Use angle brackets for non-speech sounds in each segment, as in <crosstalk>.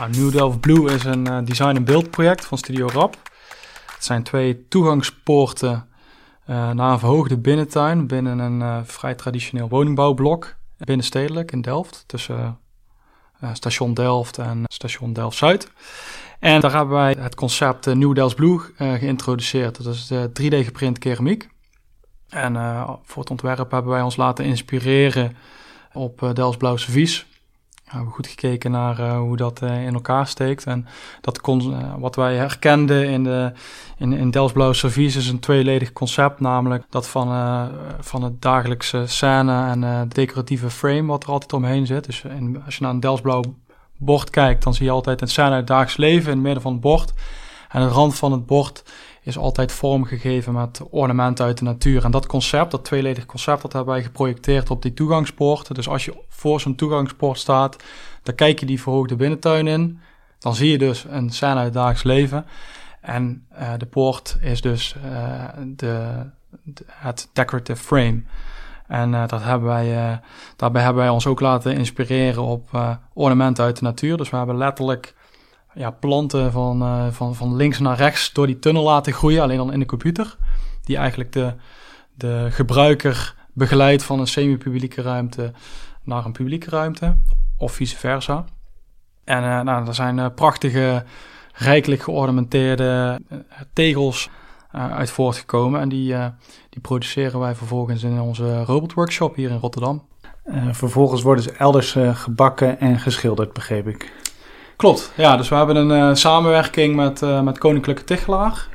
Nou, New Delft Blue is een uh, design- en beeldproject van Studio Rap. Het zijn twee toegangspoorten uh, naar een verhoogde binnentuin binnen een uh, vrij traditioneel woningbouwblok binnenstedelijk in Delft, tussen station Delft en station Delft-Zuid. En daar hebben wij het concept New Delft Blue geïntroduceerd. Dat is de 3D geprint keramiek. En voor het ontwerp hebben wij ons laten inspireren op uh, Delfts Blauw Servies we hebben goed gekeken naar uh, hoe dat uh, in elkaar steekt. En dat kon, uh, wat wij herkenden in, de, in, in Service is een tweeledig concept. Namelijk dat van, van het dagelijkse scène en het decoratieve frame wat er altijd omheen zit. Dus als je naar een Delfts Blauw bord kijkt, dan zie je altijd een scène uit het dagelijks leven in het midden van het bord. En de rand van het bord is altijd vormgegeven met ornamenten uit de natuur. En dat concept, dat tweeledig concept, dat hebben wij geprojecteerd op die toegangspoorten. Dus als je voor zo'n toegangspoort staat, dan kijk je die verhoogde binnentuin in. Dan zie je dus een scène uit leven. En uh, de poort is dus uh, de, het decorative frame. En uh, dat hebben wij, daarbij hebben wij ons ook laten inspireren op ornamenten uit de natuur. Dus we hebben letterlijk ja, planten van, uh, van, van links naar rechts door die tunnel laten groeien, alleen dan in de computer. Die eigenlijk de, de gebruiker begeleidt van een semi-publieke ruimte naar een publieke ruimte, of vice versa. En uh, nou, er zijn uh, prachtige, rijkelijk geornamenteerde tegels uit voortgekomen. En die, die produceren wij vervolgens in onze robotworkshop hier in Rotterdam. vervolgens worden ze elders gebakken en geschilderd, begreep ik. Klopt, ja. Dus we hebben een uh, samenwerking met, uh, met Koninklijke Tichelaar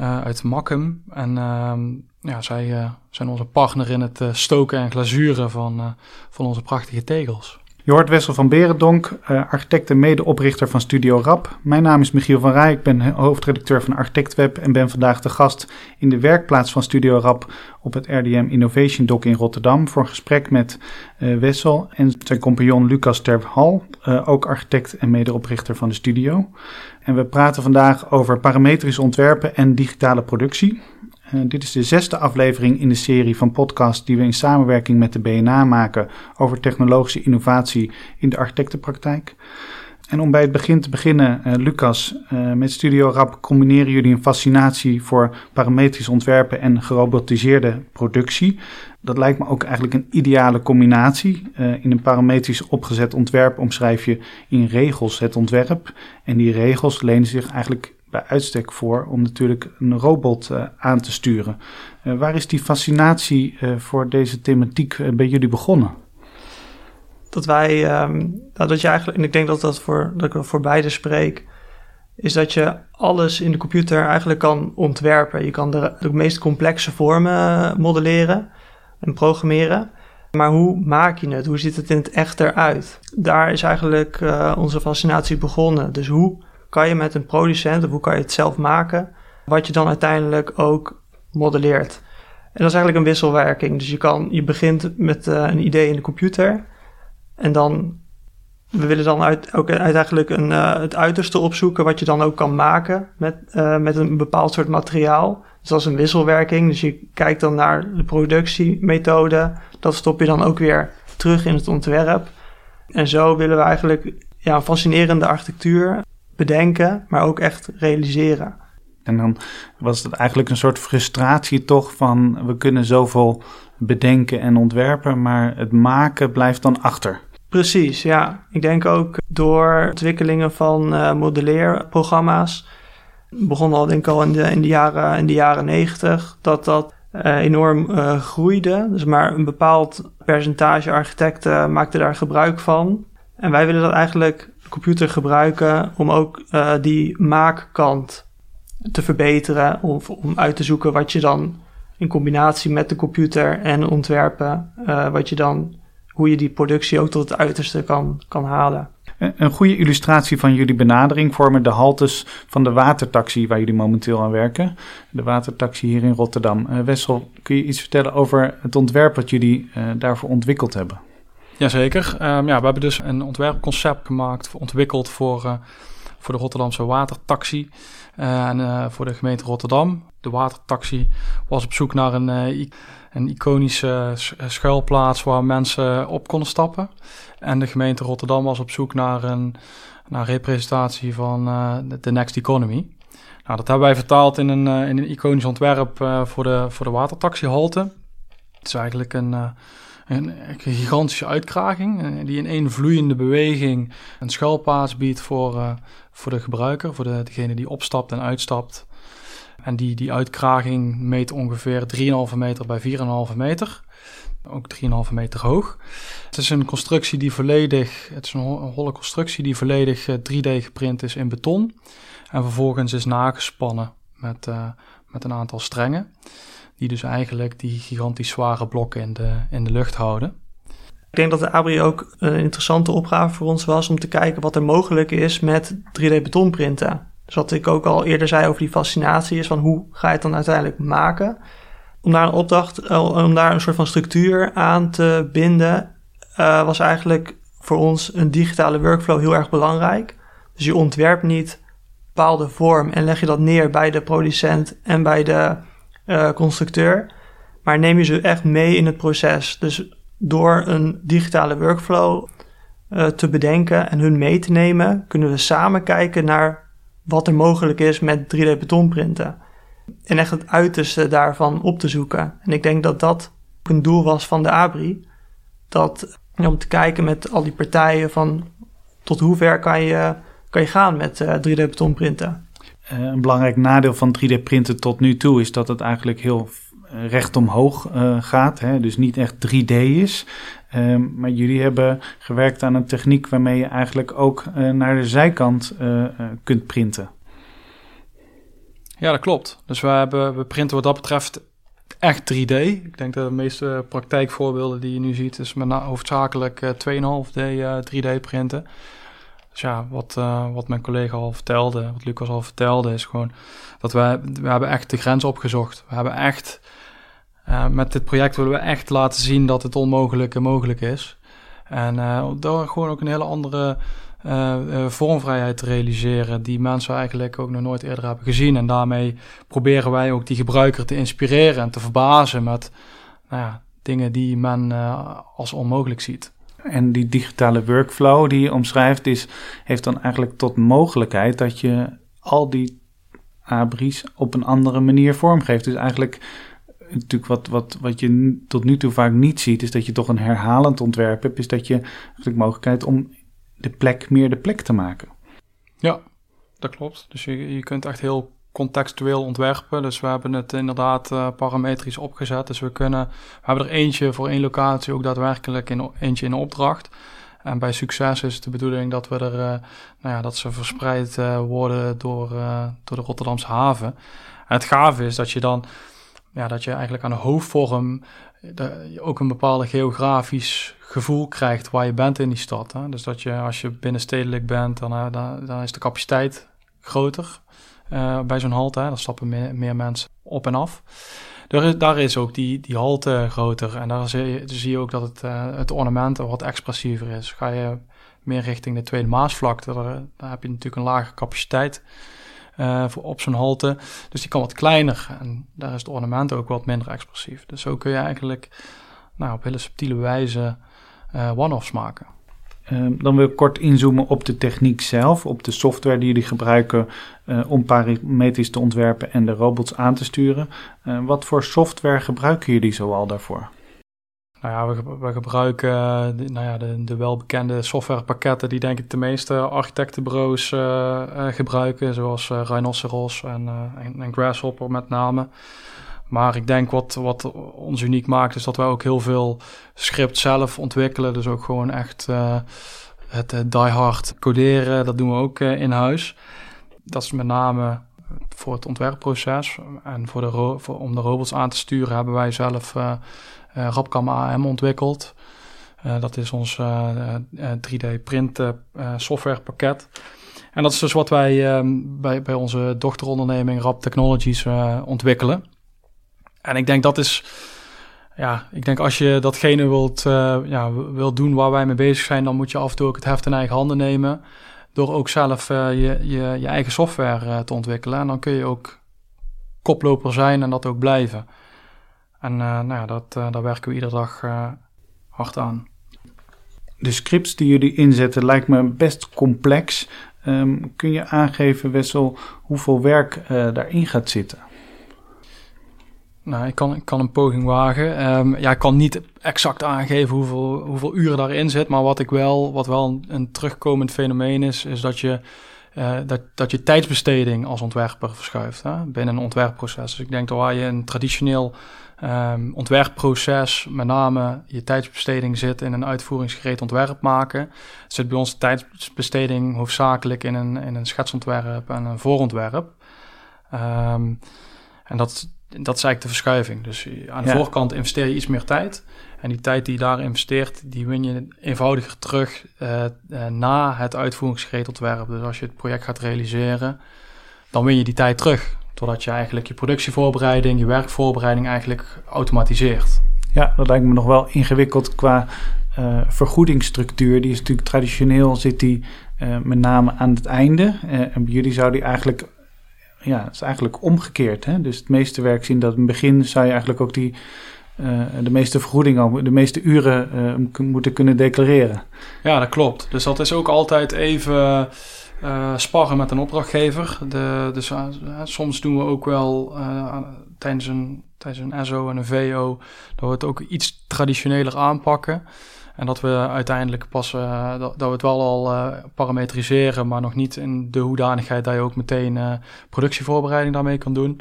uh, uit Makkum. En ehm, ja, zij zijn onze partner in het stoken en glazuren van, van onze prachtige tegels. Je hoort Wessel van Berendonk, architect en medeoprichter van Studio Rap. Mijn naam is Michiel van Rij, ik ben hoofdredacteur van ArchitectWeb en ben vandaag de gast in de werkplaats van Studio Rap op het RDM Innovation Dock in Rotterdam voor een gesprek met uh, Wessel en zijn compagnon Lucas Terhal, uh, ook architect en medeoprichter van de studio. En we praten vandaag over parametrische ontwerpen en digitale productie. Uh, dit is de zesde aflevering in de serie van podcasts die we in samenwerking met de BNA maken over technologische innovatie in de architectenpraktijk. En om bij het begin te beginnen, uh, Lucas, uh, met Studio Rap combineren jullie een fascinatie voor parametrisch ontwerpen en gerobotiseerde productie. Dat lijkt me ook eigenlijk een ideale combinatie. In een parametrisch opgezet ontwerp omschrijf je in regels het ontwerp. En die regels lenen zich eigenlijk bij uitstek voor om natuurlijk een robot aan te sturen. waar is die fascinatie voor deze thematiek bij jullie begonnen? dat wij, um, dat je eigenlijk, en ik denk dat dat voor, dat ik voor beide spreek, is dat je alles in de computer eigenlijk kan ontwerpen. Je kan de, de meest complexe vormen modelleren en programmeren. Maar hoe maak je het? Hoe ziet het in het echt eruit? Daar is eigenlijk uh, onze fascinatie begonnen. Dus hoe kan je met een producent, of hoe kan je het zelf maken, wat je dan uiteindelijk ook modelleert? En dat is eigenlijk een wisselwerking. Dus je, kan, je begint met uh, een idee in de computer. En dan, we willen dan ook uiteindelijk uh, het uiterste opzoeken wat je dan ook kan maken met, uh, met een bepaald soort materiaal. Dus dat is een wisselwerking. Dus je kijkt dan naar de productiemethode. Dat stop je dan ook weer terug in het ontwerp. En zo willen we eigenlijk ja, een fascinerende architectuur bedenken, maar ook echt realiseren. En dan was het eigenlijk een soort frustratie toch van we kunnen zoveel bedenken en ontwerpen, maar het maken blijft dan achter. Precies, ja. Ik denk ook door ontwikkelingen van uh, modelleerprogramma's. Begon al denk ik al in de, in de, jaren, in de jaren 90 dat dat uh, enorm uh, groeide. Dus maar een bepaald percentage architecten maakte daar gebruik van. En wij willen dat eigenlijk computer gebruiken om ook die maakkant te verbeteren. Of om uit te zoeken wat je dan in combinatie met de computer en ontwerpen, wat je dan hoe je die productie ook tot het uiterste kan, kan halen. Een goede illustratie van jullie benadering vormen de haltes van de watertaxi waar jullie momenteel aan werken. De watertaxi hier in Rotterdam. Uh, Wessel, kun je iets vertellen over het ontwerp wat jullie daarvoor ontwikkeld hebben? Jazeker. Um, ja, we hebben dus een ontwerpconcept gemaakt, ontwikkeld voor, uh, voor de Rotterdamse watertaxi en voor de gemeente Rotterdam. De watertaxi was op zoek naar een, een iconische schuilplaats waar mensen op konden stappen. En de gemeente Rotterdam was op zoek naar een naar representatie van de Next Economy. Nou, dat hebben wij vertaald in een, in een iconisch ontwerp voor, de, voor de watertaxihalte. Het is eigenlijk een een, gigantische uitkraging eh, die in één vloeiende beweging een schuilplaats biedt voor, uh, voor de gebruiker, voor de, degene die opstapt en uitstapt. En die, die uitkraging meet ongeveer 3,5 meter bij 4,5 meter. Ook 3,5 meter hoog. Het is een constructie die volledig, het is een holle constructie die volledig 3D eh, geprint is in beton. En vervolgens is nagespannen met, met een aantal strengen die dus eigenlijk die gigantisch zware blokken in de, in de lucht houden. Ik denk dat de ABRI ook een interessante opgave voor ons was om te kijken wat er mogelijk is met 3D-betonprinten. Dus wat ik ook al eerder zei over die fascinatie is van hoe ga je het dan uiteindelijk maken. Om daar een opdracht, eh, om daar een soort van structuur aan te binden, uh, was eigenlijk voor ons een digitale workflow heel erg belangrijk. Dus je ontwerpt niet bepaalde vorm en leg je dat neer bij de producent en bij de uh, constructeur, maar neem je ze echt mee in het proces. Dus door een digitale workflow uh, te bedenken en hun mee te nemen, kunnen we samen kijken naar wat er mogelijk is met 3D betonprinten. En echt het uiterste daarvan op te zoeken. En ik denk dat dat een doel was van de ABRI. Dat om te kijken met al die partijen van tot hoe ver kan je, kan je gaan met uh, 3D betonprinten. Eh, een belangrijk nadeel van 3D-printen tot nu toe is dat het eigenlijk heel eh, recht omhoog uh, gaat. Hè? Dus niet echt 3D is. Uh, maar jullie hebben gewerkt aan een techniek waarmee je eigenlijk ook naar de zijkant kunt printen. Ja, dat klopt. Dus we, hebben, we printen wat dat betreft echt 3D. Ik denk dat de meeste praktijkvoorbeelden die je nu ziet, is met hoofdzakelijk 2,5D 3D printen. Ja, wat, uh, wat mijn collega al vertelde, wat Lucas al vertelde, is gewoon dat wij, we hebben echt de grens opgezocht. We hebben echt, uh, met dit project willen we echt laten zien dat het onmogelijke mogelijk is. En uh, door gewoon ook een hele andere vormvrijheid te realiseren, die mensen eigenlijk ook nog nooit eerder hebben gezien. En daarmee proberen wij ook die gebruiker te inspireren en te verbazen met nou ja, dingen die men als onmogelijk ziet. En die digitale workflow die je omschrijft, is, heeft dan eigenlijk tot mogelijkheid dat je al die abris op een andere manier vormgeeft. Dus eigenlijk natuurlijk wat, wat, wat je tot nu toe vaak niet ziet, is dat je toch een herhalend ontwerp hebt, is dat je eigenlijk mogelijkheid om de plek meer de plek te maken. Ja, dat klopt. Dus je, je kunt echt heel contextueel ontwerpen. Dus we hebben het inderdaad uh, parametrisch opgezet. Dus we kunnen, we hebben er eentje voor één locatie ook daadwerkelijk in, eentje in opdracht. En bij succes is de bedoeling dat we er, uh, nou ja, dat ze verspreid uh, worden door, door de Rotterdamse haven. En het gave is dat je dan, ja, dat je eigenlijk aan de hoofdvorm ook een bepaalde geografisch gevoel krijgt waar je bent in die stad. Hè? Dus dat je als je binnenstedelijk bent, dan, dan, dan is de capaciteit groter. Uh, bij zo'n halte. Daar stappen meer, mensen op en af. Daar is, daar is ook die, die halte groter. En daar zie je, zie je ook dat het, uh, het ornament wat expressiever is. Ga je meer richting de Tweede Maasvlakte, daar, heb je natuurlijk een lage capaciteit uh, voor op zo'n halte. Dus die kan wat kleiner. En daar is het ornament ook wat minder expressief. Dus zo kun je eigenlijk nou, op hele subtiele wijze one-offs maken. Ehm, dan wil ik kort inzoomen op de techniek zelf, op de software die jullie gebruiken uh, om parametrisch te ontwerpen en de robots aan te sturen. Uh, wat voor software gebruiken jullie zoal daarvoor? Nou ja, we, gebruiken uh, de, nou ja, de, de, welbekende softwarepakketten die denk ik de meeste architectenbureaus gebruiken, zoals Rhinoceros en, en Grasshopper met name. Maar ik denk wat, wat ons uniek maakt, is dat wij ook heel veel script zelf ontwikkelen. Dus ook gewoon echt uh, het uh, die hard coderen, dat doen we ook uh, in huis. Dat is met name voor het ontwerpproces. En voor de voor, om de robots aan te sturen hebben wij zelf Rapcam AM ontwikkeld. dat is ons 3D print softwarepakket. En dat is dus wat wij bij, bij onze dochteronderneming Rap Technologies ontwikkelen. En ik denk dat is, ja, ik denk als je datgene wilt, uh, ja, wilt doen waar wij mee bezig zijn, dan moet je af en toe ook het heft in eigen handen nemen. door ook zelf je, je, je eigen software te ontwikkelen. En dan kun je ook koploper zijn en dat ook blijven. En nou ja, dat, daar werken we iedere dag hard aan. De scripts die jullie inzetten lijkt me best complex. Ehm, kun je aangeven, Wessel, hoeveel werk daarin gaat zitten? Nou, ik kan, ik kan een poging wagen. Um, ja, ik kan niet exact aangeven hoeveel, hoeveel uren daarin zit. Maar wat ik wel, wat wel een, terugkomend fenomeen is, is dat je, uh, dat, dat je tijdsbesteding als ontwerper verschuift hè, binnen een ontwerpproces. Dus ik denk dat waar je een traditioneel um, ontwerpproces, met name je tijdsbesteding zit in een uitvoeringsgereed ontwerp maken, zit bij ons de tijdsbesteding hoofdzakelijk in een, in een schetsontwerp en een voorontwerp. Um, en dat, dat is eigenlijk de verschuiving. Dus aan de voorkant investeer je iets meer tijd. En die tijd die je daar investeert, die win je eenvoudiger terug uh, uh, na het uitvoeringsgereed ontwerp. Dus als je het project gaat realiseren, dan win je die tijd terug. Totdat je eigenlijk je productievoorbereiding, je werkvoorbereiding eigenlijk automatiseert. Ja, dat lijkt me nog wel ingewikkeld qua uh, vergoedingsstructuur. Die is natuurlijk traditioneel zit die uh, met name aan het einde. En bij jullie zou die eigenlijk, ja, het is eigenlijk omgekeerd. Hè? Dus het meeste werk zien dat in het begin zou je eigenlijk ook die de meeste vergoeding, de meeste uren moeten kunnen declareren. Ja, dat klopt. Dus dat is ook altijd even uh, sparren met een opdrachtgever. De, dus soms doen we ook wel tijdens, een, tijdens een SO en een VO dat we het ook iets traditioneler aanpakken. En dat we uiteindelijk pas dat, dat, we het wel al parametriseren, maar nog niet in de hoedanigheid dat je ook meteen productievoorbereiding daarmee kan doen.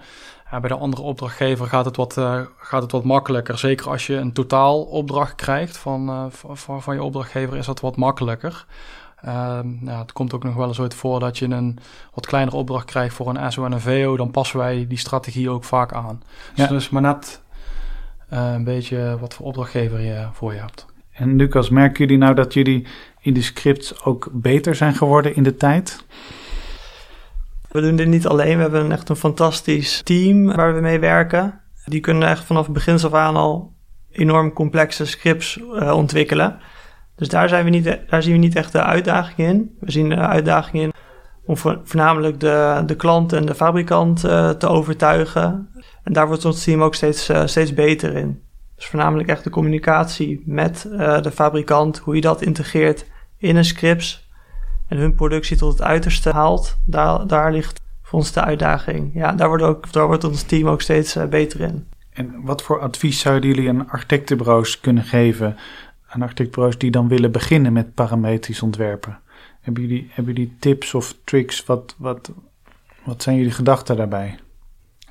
bij de andere opdrachtgever gaat het, wat, gaat het wat makkelijker. Zeker als je een totaalopdracht krijgt van, van, van je opdrachtgever, is dat wat makkelijker. Ehm, nou, het komt ook nog wel eens ooit voor dat je een wat kleinere opdracht krijgt voor een SO en een VO. Dan passen wij die strategie ook vaak aan. Dus, dus maar net een beetje wat voor opdrachtgever je voor je hebt. En Lucas, merken jullie nou dat jullie in de scripts ook beter zijn geworden in de tijd? We doen dit niet alleen. We hebben echt een fantastisch team waar we mee werken. Die kunnen echt vanaf het begin af aan al enorm complexe scripts uh, ontwikkelen. Dus daar, zijn we niet, daar zien we niet echt de uitdaging in. We zien de uitdaging in om voornamelijk de, de klant en de fabrikant uh, te overtuigen. En daar wordt ons team ook steeds, uh, steeds beter in. Dus voornamelijk echt de communicatie met uh, de fabrikant, hoe je dat integreert in een scripts en hun productie tot het uiterste haalt. Daar, daar ligt voor ons de uitdaging. Ja, daar wordt, ook, daar wordt ons team ook steeds beter in. En wat voor advies zouden jullie aan architectenbureaus kunnen geven aan architectbureaus die dan willen beginnen met parametrisch ontwerpen. Hebben jullie, hebben jullie tips of tricks? Wat, wat, wat zijn jullie gedachten daarbij?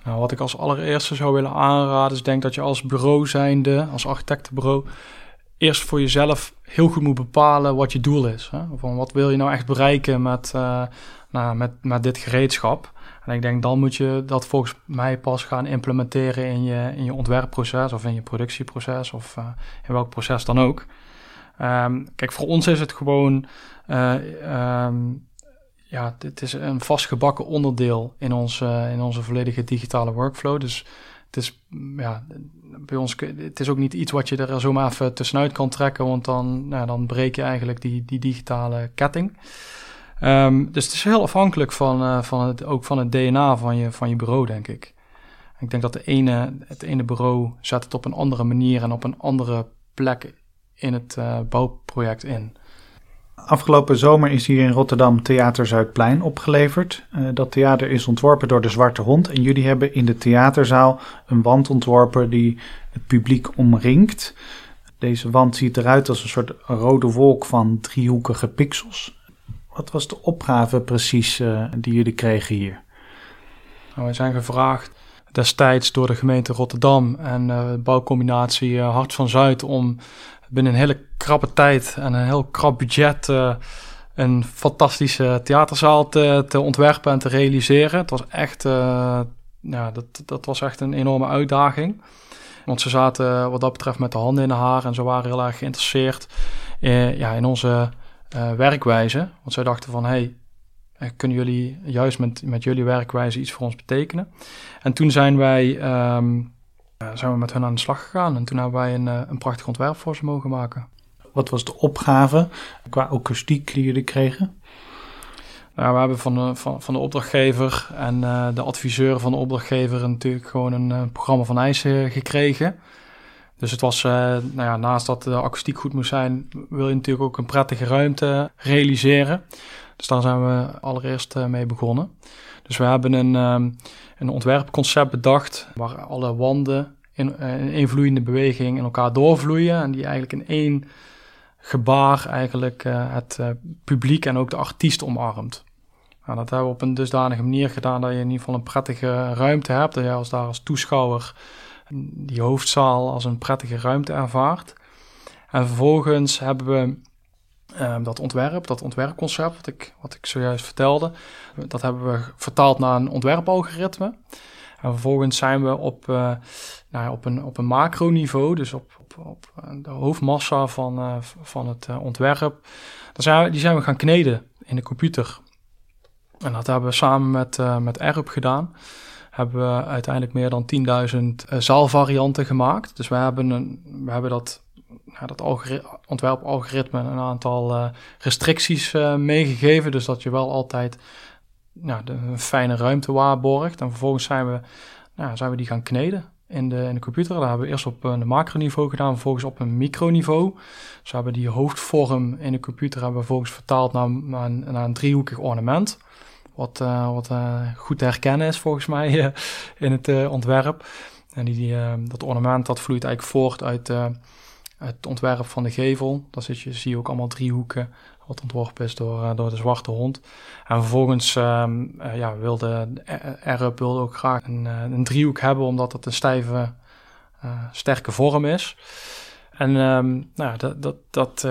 Nou, wat ik als allereerste zou willen aanraden is denk dat je als bureau zijnde, als architectenbureau, eerst voor jezelf heel goed moet bepalen wat je doel is. Hè? Van wat wil je nou echt bereiken met, uh, nou, met, met dit gereedschap? En ik denk dan moet je dat volgens mij pas gaan implementeren in je, in je ontwerpproces of in je productieproces of uh, in welk proces dan ook. Um, kijk, voor ons is het gewoon, uh, um, ja, het is een vastgebakken onderdeel in, ons, uh, in onze volledige digitale workflow. Dus het is, ja, bij ons, het is ook niet iets wat je er zomaar even tussenuit kan trekken, want dan, nou, dan breek je eigenlijk die, die digitale ketting. Um, dus het is heel afhankelijk van, uh, van het, ook van het DNA van je, van je bureau, denk ik. Ik denk dat de ene, het ene bureau zet het op een andere manier en op een andere plek in het uh, bouwproject in. Afgelopen zomer is hier in Rotterdam Theater Zuidplein opgeleverd. Uh, dat theater is ontworpen door de Zwarte Hond en jullie hebben in de theaterzaal een wand ontworpen die het publiek omringt. Deze wand ziet eruit als een soort rode wolk van driehoekige pixels. Wat was de opgave precies uh, die jullie kregen hier? Nou, wij zijn gevraagd destijds door de gemeente Rotterdam en uh, bouwcombinatie uh, Hart van Zuid om binnen een hele krappe tijd en een heel krap budget een fantastische theaterzaal te, ontwerpen en te realiseren. Het was echt, ja, dat, dat was echt een enorme uitdaging. Want ze zaten wat dat betreft met de handen in de haar en ze waren heel erg geïnteresseerd ja, in onze uh, werkwijze. Want zij dachten van, hey, eh, kunnen jullie juist met, met jullie werkwijze iets voor ons betekenen? En toen zijn wij um, zijn we met hen aan de slag gegaan. En toen hebben wij een, een prachtig ontwerp voor ze mogen maken. Wat was de opgave qua akoestiek die jullie kregen? Nou, we hebben van de, van, van de opdrachtgever en uh, de adviseur van de opdrachtgever natuurlijk gewoon een, programma van eisen gekregen. Dus het was, uh, nou ja, naast dat de akoestiek goed moest zijn, wil je natuurlijk ook een prettige ruimte realiseren. Dus daar zijn we allereerst uh, mee begonnen. Dus we hebben een, um, een ontwerpconcept bedacht waar alle wanden in, in één vloeiende beweging in elkaar doorvloeien en die eigenlijk in één gebaar eigenlijk uh, het publiek en ook de artiest omarmt. Nou, dat hebben we op een dusdanige manier gedaan dat je in ieder geval een prettige ruimte hebt. Dat je als daar als toeschouwer die hoofdzaal als een prettige ruimte ervaart. En vervolgens hebben we um, dat ontwerp, dat ontwerpconcept, wat ik, wat ik zojuist vertelde, dat hebben we vertaald naar een ontwerpalgoritme. En vervolgens zijn we op, uh, nou ja, op, een, op een macroniveau, dus op, op, op de hoofdmassa van, uh, van het ontwerp, zijn die zijn we gaan kneden in de computer. En dat hebben we samen met, met Erp gedaan. Hebben we uiteindelijk meer dan 10.000 uh, zaalvarianten gemaakt. Dus hebben, een, we hebben dat, dat ontwerpalgoritme een aantal uh, restricties meegegeven. Dus dat je wel altijd ja, de, een fijne ruimte waarborgt. En vervolgens zijn we, nou, zijn we die gaan kneden in de, in de computer. Dat hebben we eerst op een macroniveau gedaan, vervolgens op een microniveau. Dus we hebben die hoofdvorm in de computer hebben we vervolgens vertaald naar, naar, een, driehoekig ornament. Wat, wat goed te herkennen is volgens mij in het ontwerp. En die, die dat ornament dat vloeit eigenlijk voort uit het ontwerp van de gevel. Daar je, zie je ook allemaal driehoeken wat ontworpen is door, door de zwarte hond. En vervolgens um, ja, wilde Erp wilde ook graag een, een, driehoek hebben, omdat het een stijve, sterke vorm is. En um, nou, dat, dat, dat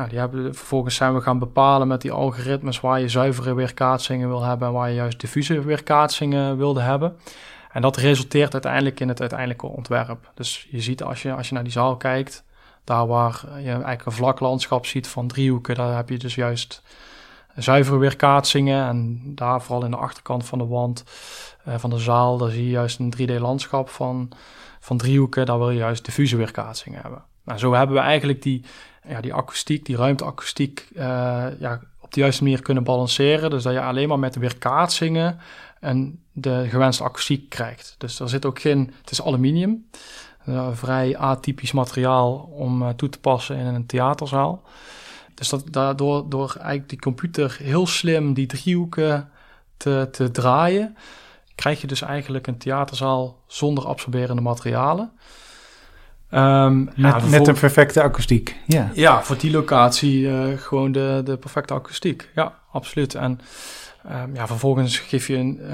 nou, die hebben, vervolgens zijn we gaan bepalen met die algoritmes waar je zuivere weerkaatsingen wil hebben en waar je juist diffuse weerkaatsingen wilde hebben. En dat resulteert uiteindelijk in het uiteindelijke ontwerp. Dus je ziet als je, als je naar die zaal kijkt, daar waar je eigenlijk een vlak landschap ziet van driehoeken, daar heb je dus juist zuivere weerkaatsingen. En daar vooral in de achterkant van de wand uh, van de zaal, daar zie je juist een 3D-landschap van, van driehoeken. Daar wil je juist diffuse weerkaatsingen hebben. Nou, zo hebben we eigenlijk die, ja, die akoestiek, die ruimteakoestiek, uh, ja, op de juiste manier kunnen balanceren. Dus dat je alleen maar met weerkaatsingen en de gewenste akoestiek krijgt. Dus er zit ook geen, het is aluminium, uh, vrij atypisch materiaal om uh, toe te passen in een theaterzaal. Dus dat, daardoor door eigenlijk die computer heel slim die driehoeken te, te draaien, krijg je dus eigenlijk een theaterzaal zonder absorberende materialen. Um, met, ja, met een perfecte akoestiek. Ja, ja voor die locatie uh, gewoon de, de perfecte akoestiek. Ja, absoluut. En um, ja, vervolgens geef je een. Uh,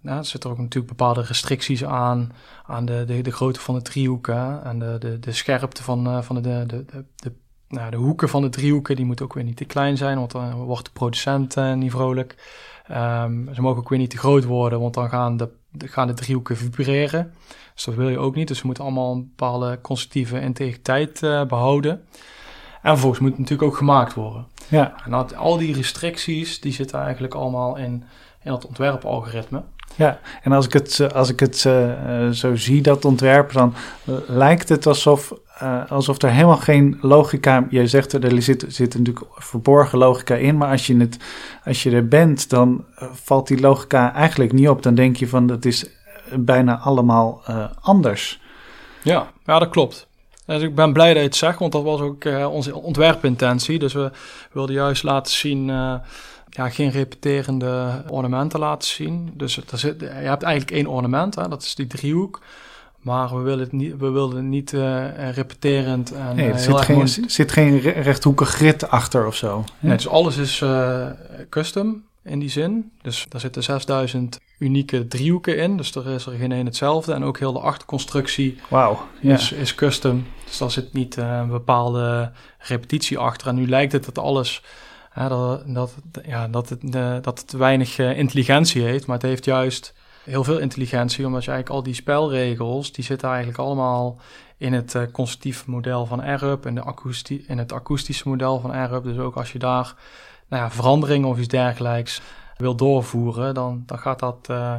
nou, zitten er ook natuurlijk bepaalde restricties aan. Aan de, de, de grootte van de driehoeken. En de, de, de scherpte van, uh, van de, de, de, de, nou, de hoeken van de driehoeken. Die moeten ook weer niet te klein zijn, want dan wordt de producent niet vrolijk. Um, ze mogen ook weer niet te groot worden, want dan gaan de, gaan de driehoeken vibreren. Dus dat wil je ook niet. Dus we moeten allemaal een bepaalde constructieve integriteit behouden. En vervolgens moet het natuurlijk ook gemaakt worden. Ja. En dat, al die restricties, die zitten eigenlijk allemaal in, in dat ontwerpalgoritme. Ja, en als ik het, als ik het uh, zo zie, dat ontwerp, dan lijkt het alsof, uh, alsof er helemaal geen logica... Je zegt er, er zit, zit natuurlijk verborgen logica in, maar als je, het, als je er bent, dan valt die logica eigenlijk niet op. Dan denk je van, dat is bijna allemaal uh, anders. Ja, ja, dat klopt. Dus ik ben blij dat je het zegt, want dat was ook uh, onze ontwerpintentie. Dus we wilden juist laten zien, uh, ja, geen repeterende ornamenten laten zien. Dus er zit, je hebt eigenlijk één ornament, hè, dat is die driehoek. Maar we willen het niet, we wilden het niet repeterend. En, nee, er zit geen, zit geen rechthoekig grid achter of zo. Nee, dus alles is custom in die zin. Dus daar zitten 6000 unieke driehoeken in. Dus er is er geen één hetzelfde. En ook heel de achterconstructie wow, is, is custom. Dus daar zit niet uh, een bepaalde repetitie achter. En nu lijkt het dat alles... Uh, dat, dat, ja, dat, het, uh, dat het weinig eh, intelligentie heeft. Maar het heeft juist heel veel intelligentie. Omdat je eigenlijk al die spelregels... die zitten eigenlijk allemaal in het constructieve model van AirUp... en de in het akoestische model van AirUp. Dus ook als je daar nou ja, verandering of iets dergelijks wil doorvoeren, dan, dan, gaat dat, uh,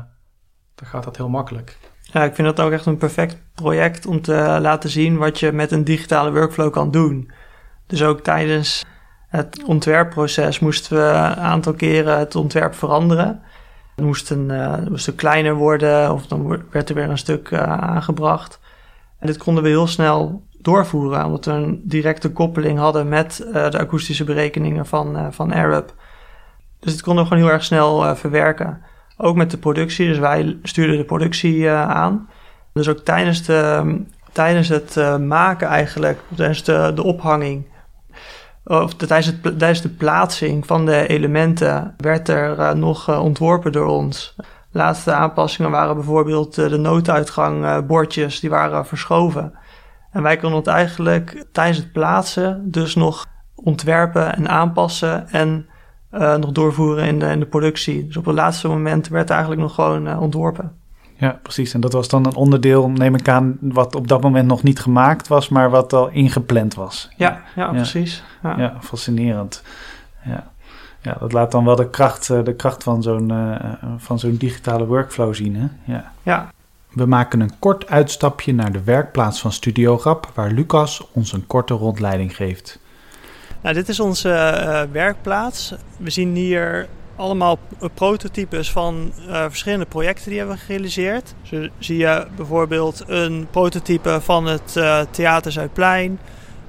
dan gaat dat heel makkelijk. Ja, ik vind dat ook echt een perfect project om te laten zien wat je met een digitale workflow kan doen. Dus ook tijdens het ontwerpproces moesten we een aantal keren het ontwerp veranderen. Het moest een, een kleiner worden of dan werd er weer een stuk uh, aangebracht. En dit konden we heel snel doorvoeren, omdat we een directe koppeling hadden met de akoestische berekeningen van, van Arab. Dus dit konden we gewoon heel erg snel verwerken. Ook met de productie, dus wij stuurden de productie aan. Dus ook tijdens, de, tijdens het maken eigenlijk, tijdens de, de ophanging of tijdens, het, tijdens de plaatsing van de elementen werd er nog ontworpen door ons. Laatste aanpassingen waren bijvoorbeeld de nooduitgangbordjes, die waren verschoven. En wij konden het eigenlijk tijdens het plaatsen dus nog ontwerpen en aanpassen en nog doorvoeren in de, in de productie. Dus op het laatste moment werd eigenlijk nog gewoon ontworpen. Ja, precies. En dat was dan een onderdeel, neem ik aan, wat op dat moment nog niet gemaakt was, maar wat al ingepland was. Ja, ja, precies. Ja. ja, fascinerend. Ja. ja, dat laat dan wel de kracht, eh, de kracht van zo'n van zo'n digitale workflow zien. Hè? Ja. ja. We maken een kort uitstapje naar de werkplaats van Studio Rap, waar Lucas ons een korte rondleiding geeft. Nou, dit is onze uh, werkplaats. We zien hier allemaal prototypes van uh, verschillende projecten die hebben gerealiseerd. Zo zie je bijvoorbeeld een prototype van het Theater Zuidplein,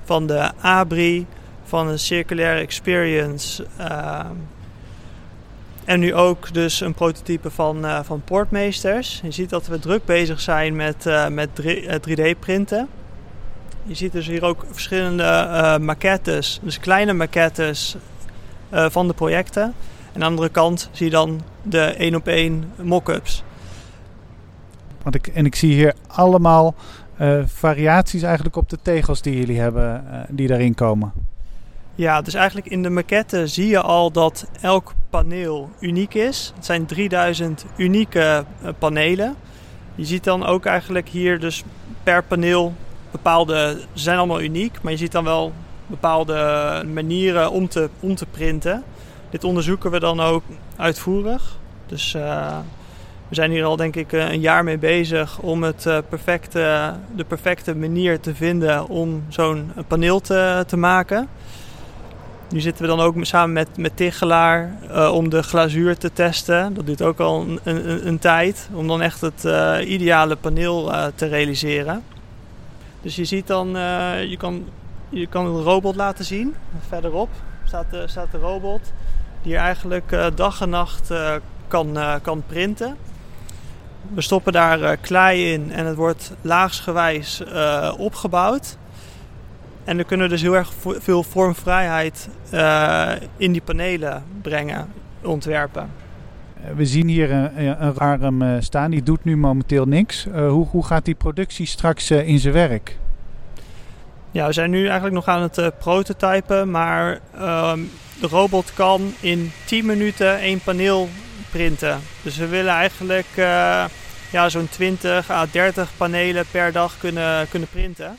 van de ABRI, van een Circulaire Experience. En nu ook dus een prototype van, van Portmeesters. Je ziet dat we druk bezig zijn met, met 3D-printen. Je ziet dus hier ook verschillende maquettes, dus kleine maquettes van de projecten. En aan de andere kant zie je dan de één op één mock-ups. Want ik, en ik zie hier allemaal uh, variaties eigenlijk op de tegels die jullie hebben, uh, die daarin komen. Ja, dus eigenlijk in de maquette zie je al dat elk paneel uniek is. Het zijn 3000 unieke uh, panelen. Je ziet dan ook eigenlijk hier dus per paneel bepaalde, zijn allemaal uniek, maar je ziet dan wel bepaalde manieren om te, om te printen. Dit onderzoeken we dan ook uitvoerig. Dus uh, we zijn hier al denk ik een jaar mee bezig om het, uh, perfecte, de perfecte manier te vinden om zo'n paneel te, te maken. Nu zitten we dan ook samen met, met Tichelaar om de glazuur te testen. Dat duurt ook al een, een, een tijd om dan echt het ideale paneel te realiseren. Dus je ziet dan, je, kan, je kan een robot laten zien. Verderop staat de, staat de robot die eigenlijk uh, dag en nacht uh, kan, kan printen. We stoppen daar klei in en het wordt laagsgewijs opgebouwd. En dan kunnen we dus heel erg veel vormvrijheid in die panelen brengen, ontwerpen. We zien hier een, een arm staan, die doet nu momenteel niks. hoe, hoe gaat die productie straks in zijn werk? Ja, we zijn nu eigenlijk nog aan het prototypen, maar ehm, de robot kan in 10 minuten één paneel printen. Dus we willen eigenlijk uh, ja, zo'n 20 à 30 panelen per dag kunnen, kunnen printen.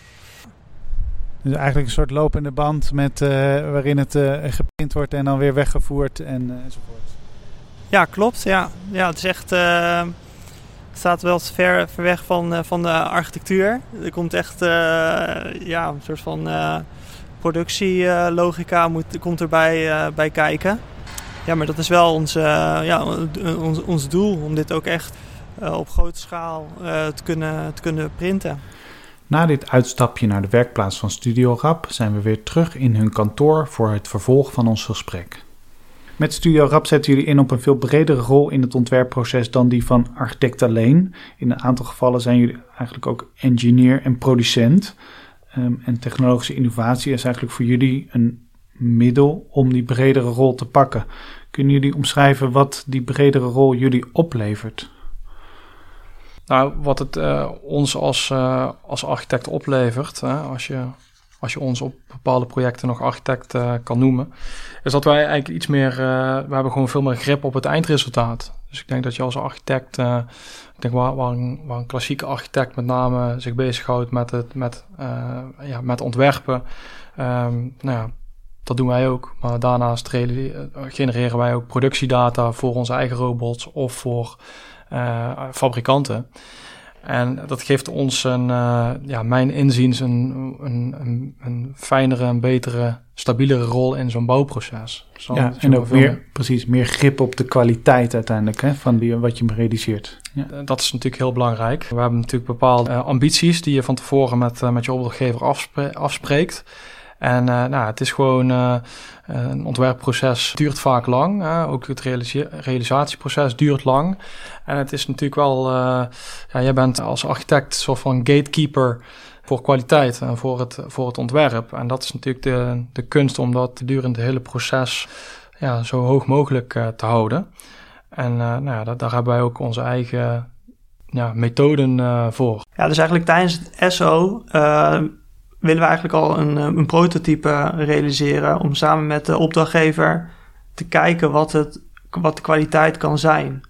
Dus eigenlijk een soort lopende band met, uh, waarin het uh, geprint wordt en dan weer weggevoerd en, enzovoort. Ja, klopt. Ja. Ja, het is echt. het staat wel ver, ver weg van, van de architectuur. Er komt echt ja, een soort van productielogica moet, komt erbij bij kijken. Ja, maar dat is wel ons, ja, ons, ons doel om dit ook echt op grote schaal te, kunnen, te kunnen printen. Na dit uitstapje naar de werkplaats van Studio Rap zijn we weer terug in hun kantoor voor het vervolg van ons gesprek. Met Studio Rap zetten jullie in op een veel bredere rol in het ontwerpproces dan die van architect alleen. In een aantal gevallen zijn jullie eigenlijk ook engineer en producent. Um, en technologische innovatie is eigenlijk voor jullie een middel om die bredere rol te pakken. Kunnen jullie omschrijven wat die bredere rol jullie oplevert? Nou, wat het uh, ons als, uh, als architect oplevert, hè, als, je, als je ons op bepaalde projecten nog architect uh, kan noemen, is dat wij eigenlijk iets meer, we hebben gewoon veel meer grip op het eindresultaat. Dus ik denk dat je als architect ik denk waar, waar, een, waar een klassieke architect met name zich bezighoudt met, het, met, ja, met ontwerpen. Um, nou ja, dat doen wij ook. Maar daarnaast genereren wij ook productiedata voor onze eigen robots of voor fabrikanten. En dat geeft ons een, uh, ja, mijn inziens een, een, een, een fijnere, een betere, stabielere rol in zo'n bouwproces. Zo, ja, en ook meer, precies, meer grip op de kwaliteit uiteindelijk hè, van die, wat je realiseert. Ja. Dat is natuurlijk heel belangrijk. We hebben natuurlijk bepaalde uh, ambities die je van tevoren met, uh, met je opdrachtgever afspre afspreekt. En uh, nou, het is gewoon uh, een ontwerpproces duurt vaak lang. Uh, ook het realisatieproces duurt lang. En het is natuurlijk wel, ja, jij bent als architect soort van gatekeeper voor kwaliteit en voor het, voor het ontwerp. En dat is natuurlijk de, de kunst om dat gedurende het hele proces ja, zo hoog mogelijk te houden. En nou ja, daar hebben wij ook onze eigen ja, methoden voor. Ja, dus eigenlijk tijdens het SO willen we eigenlijk al een, eh, een prototype realiseren om samen met de opdrachtgever te kijken wat, het, wat de kwaliteit kan zijn.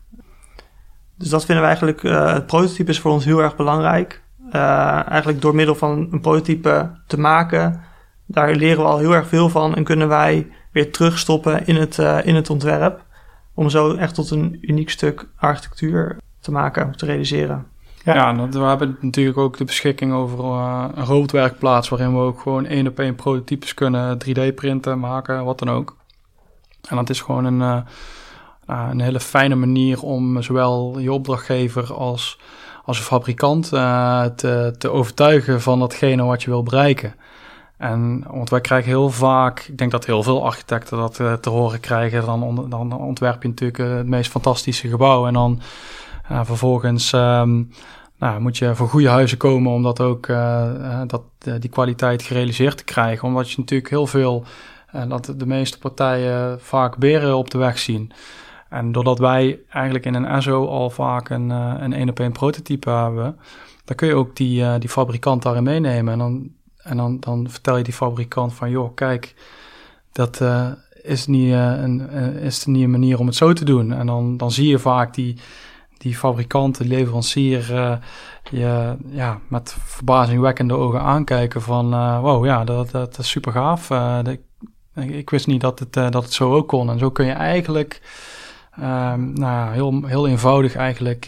Dus dat vinden we eigenlijk, uh, het prototype is voor ons heel erg belangrijk. Uh, eigenlijk door middel van een prototype te maken, daar leren we al heel erg veel van en kunnen wij weer terugstoppen in het, in het ontwerp. Om zo echt tot een uniek stuk architectuur te maken, te realiseren. Ja, we hebben natuurlijk ook de beschikking over uh, een roodwerkplaats waarin we ook gewoon één op één prototypes kunnen 3D printen, maken, wat dan ook. En dat is gewoon een, uh, een hele fijne manier om zowel je opdrachtgever als, als een fabrikant te, te overtuigen van datgene wat je wil bereiken. En want wij krijgen heel vaak, ik denk dat heel veel architecten dat te horen krijgen, dan, dan ontwerp je natuurlijk het meest fantastische gebouw en dan vervolgens um, nou, moet je voor goede huizen komen om dat ook uh, dat, uh, die kwaliteit gerealiseerd te krijgen. Omdat je natuurlijk heel veel, dat de meeste partijen vaak beren op de weg zien. En doordat wij eigenlijk in een ESO al vaak een, een één op één prototype hebben, dan kun je ook die, die fabrikant daarin meenemen. En, dan, en dan, dan vertel je die fabrikant van, joh, kijk, dat is, niet, een, is niet een manier om het zo te doen. En dan, dan zie je vaak die die fabrikant, leverancier, uh, je ja, met verbazingwekkende ogen aankijken van uh, wow, ja, dat, dat, is super gaaf. De, ik wist niet dat het, dat het zo ook kon. En zo kun je eigenlijk ehm, nou heel, heel eenvoudig eigenlijk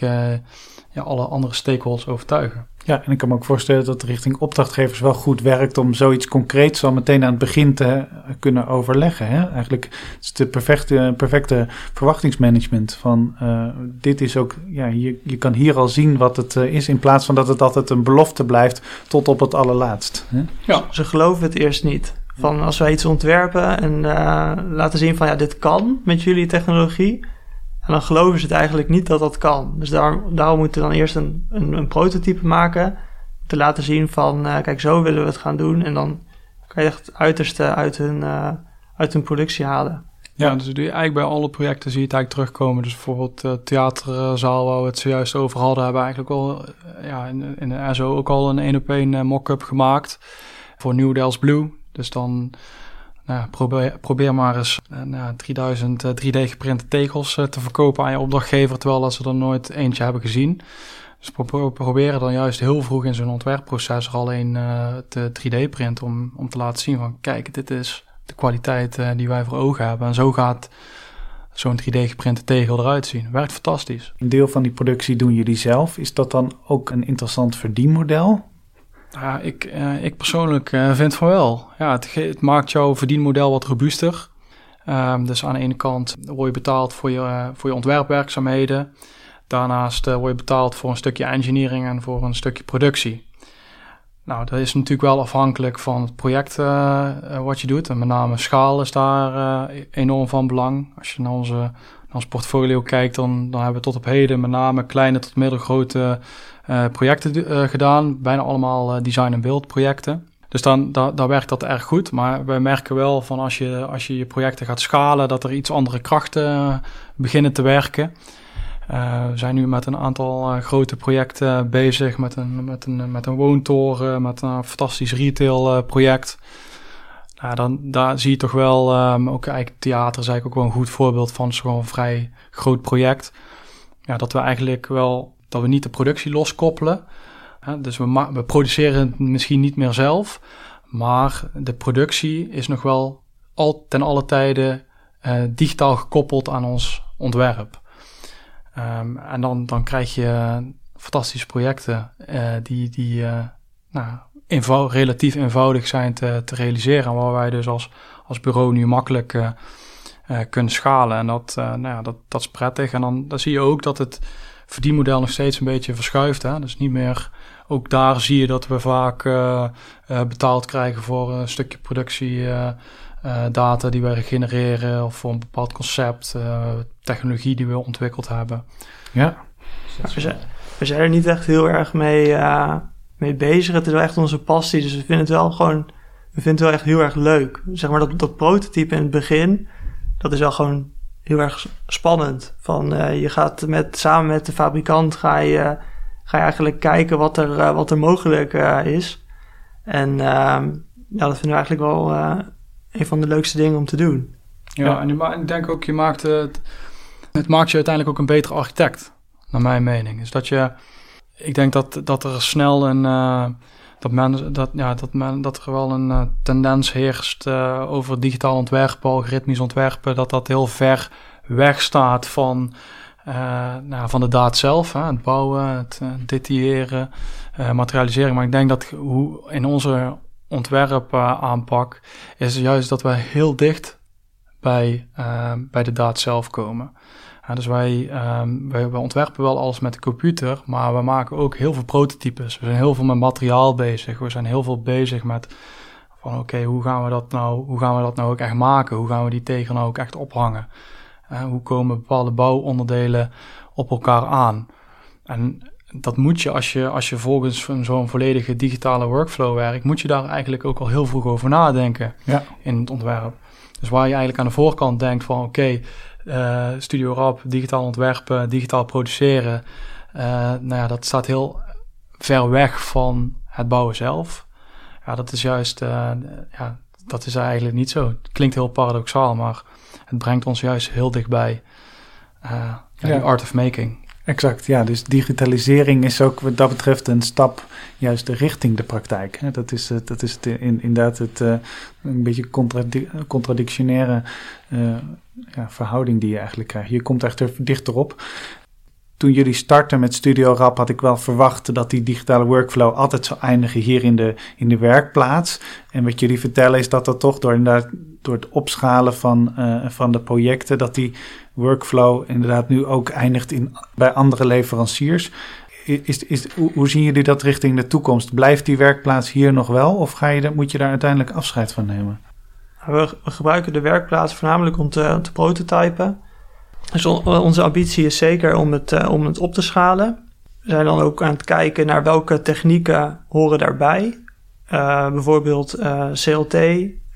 ja, alle andere stakeholders overtuigen. Ja, en ik kan me ook voorstellen dat richting opdrachtgevers wel goed werkt om zoiets concreets al meteen aan het begin te kunnen overleggen. Hè? Eigenlijk is het de perfecte, perfecte verwachtingsmanagement van uh, dit is ook, ja, je, je kan hier al zien wat het uh, is in plaats van dat het altijd een belofte blijft tot op het allerlaatst. Hè? Ja, ze geloven het eerst niet. Van als wij iets ontwerpen en uh, laten zien van ja, dit kan met jullie technologie en dan geloven ze het eigenlijk niet dat dat kan. Dus daar, daarom moeten we dan eerst een, een, een prototype maken. Te laten zien van, uh, kijk, zo willen we het gaan doen. En dan kan je echt het uiterste uit hun, uh, uit hun productie halen. Ja, dus eigenlijk bij alle projecten zie je het eigenlijk terugkomen. Dus bijvoorbeeld de uh, theaterzaal waar we het zojuist over hadden, hebben we eigenlijk al ja, in, in de SO ook al een één op één mock-up gemaakt voor New Delft Blue. Dus dan nou, probeer, maar eens uh, nou, 3000 uh, 3D geprinte tegels uh, te verkopen aan je opdrachtgever, terwijl ze er nooit eentje hebben gezien. Dus pro proberen dan juist heel vroeg in zo'n ontwerpproces er alleen uh, te 3D printen om, om te laten zien van kijk, dit is de kwaliteit die wij voor ogen hebben. En zo gaat zo'n 3D geprinte tegel eruit zien. Werkt fantastisch. Een deel van die productie doen jullie zelf. Is dat dan ook een interessant verdienmodel? Ja, ik, uh, ik persoonlijk uh, vind van wel. Ja, het, het, maakt jouw verdienmodel wat robuuster. Um, dus aan de ene kant word je betaald voor je, uh, voor je ontwerpwerkzaamheden. Daarnaast word je betaald voor een stukje engineering en voor een stukje productie. Nou, dat is natuurlijk wel afhankelijk van het project wat je doet. En met name schaal is daar enorm van belang. Als je naar, onze, ons portfolio kijkt, dan, dan hebben we tot op heden met name kleine tot middelgrote uh, projecten uh, gedaan. Bijna allemaal uh, design- en beeldprojecten. Dus dan, da, daar werkt dat erg goed. Maar we merken wel van als je, als je je projecten gaat schalen, dat er iets andere krachten beginnen te werken. we zijn nu met een aantal grote projecten bezig. Met een, met een, met een woontoren, met een fantastisch retail project. Nou, dan daar zie je toch wel, um, ook eigenlijk theater is eigenlijk ook wel een goed voorbeeld van zo'n vrij groot project. Ja, dat we eigenlijk wel dat we niet de productie loskoppelen. dus we, we produceren het misschien niet meer zelf, maar de productie is nog wel ten alle tijde uh, digitaal gekoppeld aan ons ontwerp. Um, en dan, dan krijg je fantastische projecten die, die nou, eenvoudig, relatief eenvoudig zijn te, te realiseren. Waar wij dus als, als bureau nu makkelijk uh, uh, kunnen schalen. En dat, uh, nou ja, dat, dat is prettig. En dan, dan zie je ook dat het verdienmodel nog steeds een beetje verschuift. Hè? Dus niet meer, ook daar zie je dat we vaak betaald krijgen voor een stukje productie. data die wij genereren of voor een bepaald concept, technologie die we ontwikkeld hebben. Ja. We zijn, we zijn er niet echt heel erg mee mee bezig. Het is wel echt onze passie. Dus we vinden het wel gewoon. We vinden het wel echt heel erg leuk. Zeg maar dat, dat prototype in het begin. Dat is wel gewoon heel erg spannend. Van uh, je gaat met, samen met de fabrikant ga je, ga je eigenlijk kijken wat er, uh, wat er mogelijk uh, is. En ja, dat vinden we eigenlijk wel een van de leukste dingen om te doen. Ja, ja. en ik denk ook, je maakt het, het maakt je uiteindelijk ook een betere architect, naar mijn mening. Is dat je ik denk dat, dat er snel een. Uh, dat, men, dat, ja, dat, men, dat er wel een uh, tendens heerst uh, over digitaal ontwerpen, algoritmisch ontwerpen, dat dat heel ver weg staat van, nou, van de daad zelf. Hè, het bouwen, het detailleren, materialiseren. Maar ik denk dat hoe in onze ontwerp aanpak is juist dat we heel dicht bij, bij de daad zelf komen dus wij, um, wij, wij, ontwerpen wel alles met de computer, maar we maken ook heel veel prototypes. We zijn heel veel met materiaal bezig. We zijn heel veel bezig met van oké, hoe gaan we dat nou, hoe gaan we dat nou ook echt maken? Hoe gaan we die tegen nou ook echt ophangen? Uh, hoe komen bepaalde bouwonderdelen op elkaar aan? En dat moet je als je, als je volgens zo'n volledige digitale workflow werkt, moet je daar eigenlijk ook al heel vroeg over nadenken ja. in het ontwerp. Dus waar je eigenlijk aan de voorkant denkt van oké, uh, Studio Rap, digitaal ontwerpen, digitaal produceren. Uh, nou ja, dat staat heel ver weg van het bouwen zelf. Ja, dat is juist, uh, ja, dat is eigenlijk niet zo. Het klinkt heel paradoxaal, maar het brengt ons juist heel dichtbij ja, ja. art of making. Exact, ja. Dus digitalisering is ook wat dat betreft een stap juist richting de praktijk. Dat is, dat is in, inderdaad het een beetje contradictionaire ja, verhouding die je eigenlijk krijgt. Je komt echt er dichterop. Toen jullie starten met Studio Rap had ik wel verwacht dat die digitale workflow altijd zou eindigen hier in de, in de werkplaats. En wat jullie vertellen is dat dat toch door, inderdaad, door het opschalen van, uh, van de projecten, dat die workflow inderdaad nu ook eindigt in, bij andere leveranciers. Is, is, hoe, zien jullie dat richting de toekomst? Blijft die werkplaats hier nog wel of ga je, moet je daar uiteindelijk afscheid van nemen? We, gebruiken de werkplaats voornamelijk om te, te prototypen. Dus onze ambitie is zeker om het, uh, om het op te schalen. We zijn dan ook aan het kijken naar welke technieken horen daarbij. Uh, bijvoorbeeld uh, eh, CLT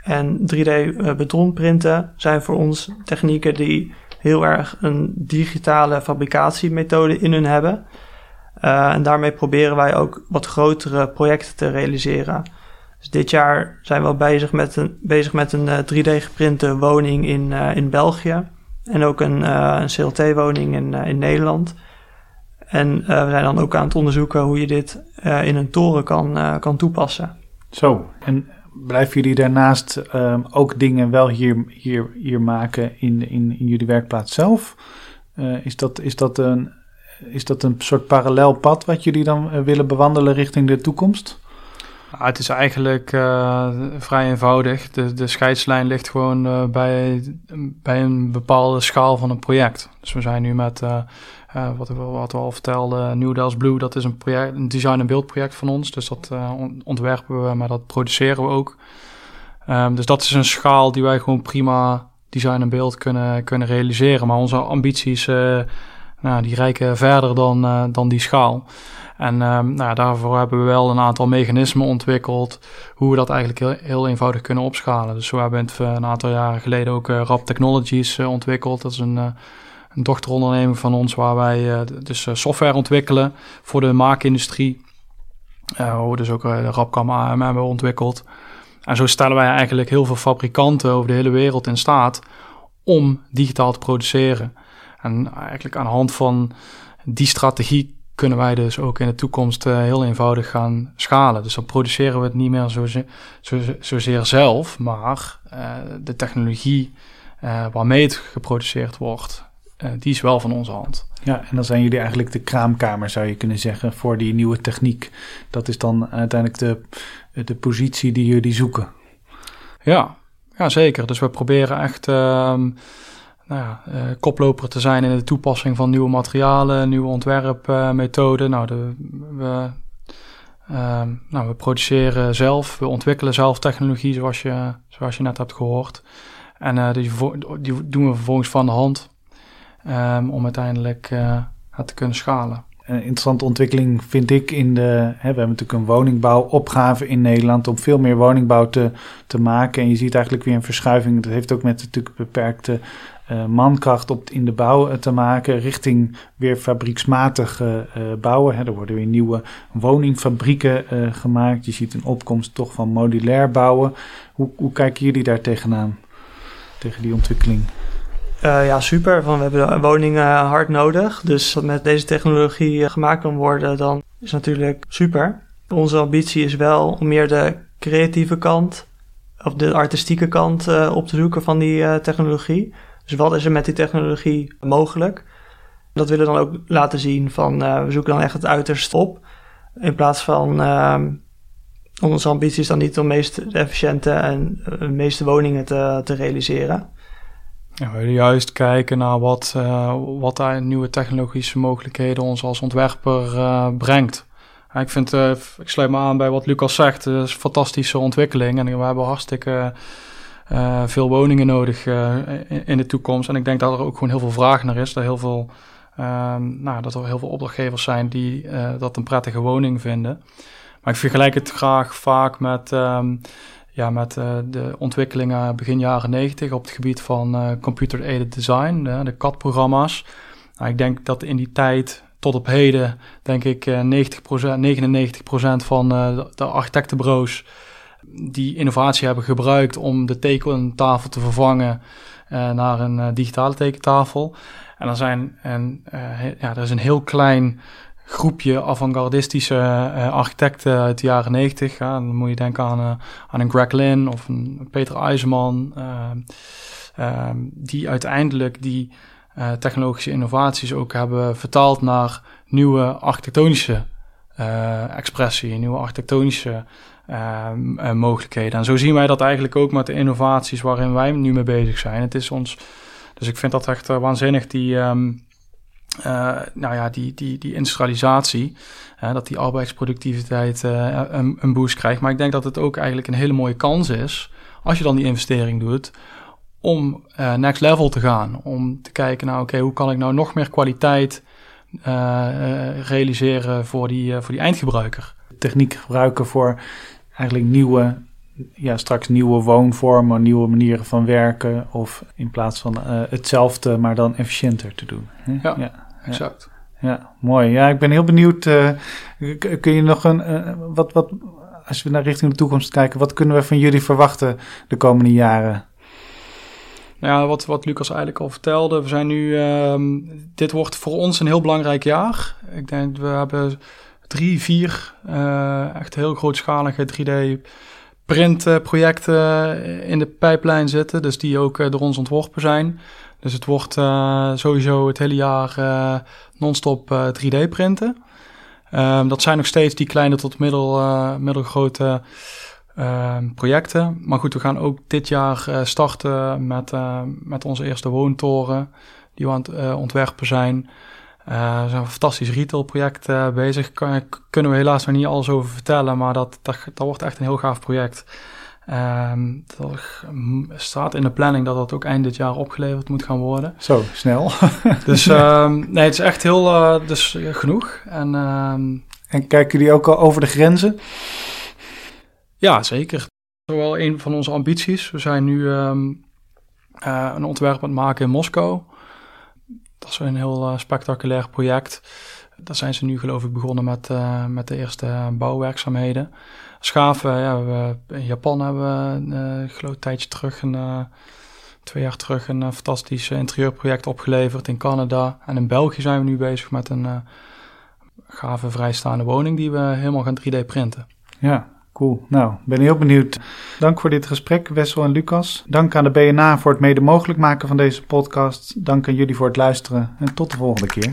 en 3D betonprinten zijn voor ons technieken die heel erg een digitale fabricatiemethode in hun hebben. en daarmee proberen wij ook wat grotere projecten te realiseren. Dus dit jaar zijn we bezig met een, bezig met een 3D-geprinte eh, woning in, in België. En ook een, een CLT-woning in, in Nederland. En we zijn dan ook aan het onderzoeken hoe je dit in een toren kan, kan toepassen. Zo, en blijven jullie daarnaast um, ook dingen wel hier, hier, hier maken in, in, in jullie werkplaats zelf? is, dat, is, dat een, is dat een soort parallel pad wat jullie dan willen bewandelen richting de toekomst? Nou, het is eigenlijk uh, vrij eenvoudig. De, de scheidslijn ligt gewoon uh, bij, bij een bepaalde schaal van een project. Dus we zijn nu met, uh, wat, we, wat we al vertelden, New Dells Blue, dat is een, project, een design- en beeldproject van ons. Dus dat ontwerpen we, maar dat produceren we ook. Um, dus dat is een schaal die wij gewoon prima design en beeld kunnen, kunnen realiseren. Maar onze ambities, nou, die reiken verder dan, dan die schaal. En um, nou, daarvoor hebben we wel een aantal mechanismen ontwikkeld hoe we dat eigenlijk heel, eenvoudig kunnen opschalen. Dus we hebben eh, een aantal jaren geleden ook uh, Rap Technologies uh, ontwikkeld. Dat is een, uh, een dochteronderneming van ons waar wij dus software ontwikkelen voor de maakindustrie. waar we dus ook de Rapcam AM hebben ontwikkeld. En zo stellen wij eigenlijk heel veel fabrikanten over de hele wereld in staat om digitaal te produceren. En eigenlijk aan de hand van die strategie kunnen wij dus ook in de toekomst uh, heel eenvoudig gaan schalen. Dus dan produceren we het niet meer zozeer, zo, zozeer zelf, maar uh, de technologie uh, waarmee het geproduceerd wordt, die is wel van onze hand. Ja, en dan zijn jullie eigenlijk de kraamkamer, zou je kunnen zeggen, voor die nieuwe techniek. Dat is dan uiteindelijk de, de positie die jullie zoeken. Ja, ja zeker. Dus we proberen echt ehm, nou ja, koploper te zijn in de toepassing van nieuwe materialen, nieuwe ontwerpmethoden. nou, de, we Ehm, nou, we produceren zelf, we ontwikkelen zelf technologie zoals je, zoals je net hebt gehoord. En uh, die, die, doen we vervolgens van de hand um, om uiteindelijk het te kunnen schalen. Een interessante ontwikkeling vind ik in de. Hè, we hebben natuurlijk een woningbouwopgave in Nederland om veel meer woningbouw te, te maken. En je ziet eigenlijk weer een verschuiving. Dat heeft ook met natuurlijk beperkte uh, mankracht op, in de bouw eh, te maken, richting weer fabrieksmatig uh, bouwen. Hè. Er worden weer nieuwe woningfabrieken gemaakt. Je ziet een opkomst toch van modulair bouwen. Hoe, hoe kijken jullie daar tegenaan, tegen die ontwikkeling? ja, super. We hebben woningen hard nodig. Dus met deze technologie gemaakt kan worden, dan is natuurlijk super. Onze ambitie is wel om meer de creatieve kant, of de artistieke kant op te zoeken van die technologie. Dus wat is er met die technologie mogelijk? Dat willen we dan ook laten zien van uh, we zoeken dan echt het uiterste op. In plaats van uh, onze ambitie is dan niet om de meest efficiënte en uh, de meeste woningen te, te realiseren. Ja, we willen juist kijken naar wat, wat daar nieuwe technologische mogelijkheden ons als ontwerper brengt. ik, vind, ik sluit me aan bij wat Lucas zegt. Het is een fantastische ontwikkeling en we hebben hartstikke uh, veel woningen nodig uh, in, de toekomst. En ik denk dat er ook gewoon heel veel vraag naar is. Dat, heel veel, um, nou, dat er heel veel opdrachtgevers zijn die uh, dat een prettige woning vinden. Maar ik vergelijk het graag vaak met, um, ja, met de ontwikkelingen begin jaren 90 op het gebied van computer-aided design, de CAD-programma's. Nou, ik denk dat in die tijd tot op heden, denk ik, 90%, 99% van de architectenbureaus die innovatie hebben gebruikt om de tekentafel te vervangen uh, naar een uh, digitale tekentafel. En er, zijn een, uh, ja, er is een heel klein groepje avant-gardistische architecten uit de jaren 90. Ja, dan moet je denken aan, aan een Greg Lynn of een Peter IJzerman. Ehm, die uiteindelijk die technologische innovaties ook hebben vertaald naar nieuwe architectonische expressie, nieuwe architectonische mogelijkheden. En zo zien wij dat eigenlijk ook met de innovaties waarin wij nu mee bezig zijn. Het is ons, dus ik vind dat echt uh, waanzinnig, die, um, uh, nou ja, die, die, die industrialisatie, dat die arbeidsproductiviteit een, een boost krijgt. Maar ik denk dat het ook eigenlijk een hele mooie kans is, als je dan die investering doet, om next level te gaan. Om te kijken, nou oké, hoe kan ik nou nog meer kwaliteit realiseren voor die, voor die eindgebruiker techniek gebruiken voor eigenlijk nieuwe, ja, straks nieuwe woonvormen, nieuwe manieren van werken. Of in plaats van uh, hetzelfde, maar dan efficiënter te doen. Ja, ja, exact. Ja, mooi. Ja, ik ben heel benieuwd. Uh, kun je nog een, uh, wat, wat, als we naar richting de toekomst kijken, wat kunnen we van jullie verwachten de komende jaren? Ja, wat, wat Lucas eigenlijk al vertelde, we zijn nu, um, dit wordt voor ons een heel belangrijk jaar. Ik denk, we hebben drie, vier uh, echt heel grootschalige 3D printprojecten in de pijplijn zitten. Dus die ook uh, door ons ontworpen zijn. Dus het wordt sowieso het hele jaar non-stop 3D printen. Um, dat zijn nog steeds die kleine tot middel, middelgrote ehm, projecten. Maar goed, we gaan ook dit jaar starten met, met onze eerste woontoren. Die we aan het ontwerpen zijn. Uh, we zijn een fantastisch retailproject uh, bezig. Kan, kunnen we helaas nog niet alles over vertellen, maar dat, dat, dat wordt echt een heel gaaf project. Um, er staat in de planning dat dat ook eind dit jaar opgeleverd moet gaan worden. Zo, snel. <laughs> dus um, nee, het is echt heel uh, dus, genoeg. En, um, en kijken jullie ook al over de grenzen? Ja, zeker. Dat is wel een van onze ambities. We zijn nu een ontwerp aan het maken in Moskou. Dat is een heel uh, spectaculair project. Daar zijn ze nu geloof ik begonnen met, uh, met de eerste bouwwerkzaamheden. Schaven, ja, we, in Japan hebben we uh, geloof tijdje terug, een, twee jaar terug, een fantastisch interieurproject opgeleverd in Canada. En in België zijn we nu bezig met een gave vrijstaande woning die we helemaal gaan 3D printen. Ja, Nou, ben heel benieuwd. Dank voor dit gesprek, Wessel en Lucas. Dank aan de BNA voor het mede mogelijk maken van deze podcast. Dank aan jullie voor het luisteren en tot de volgende keer.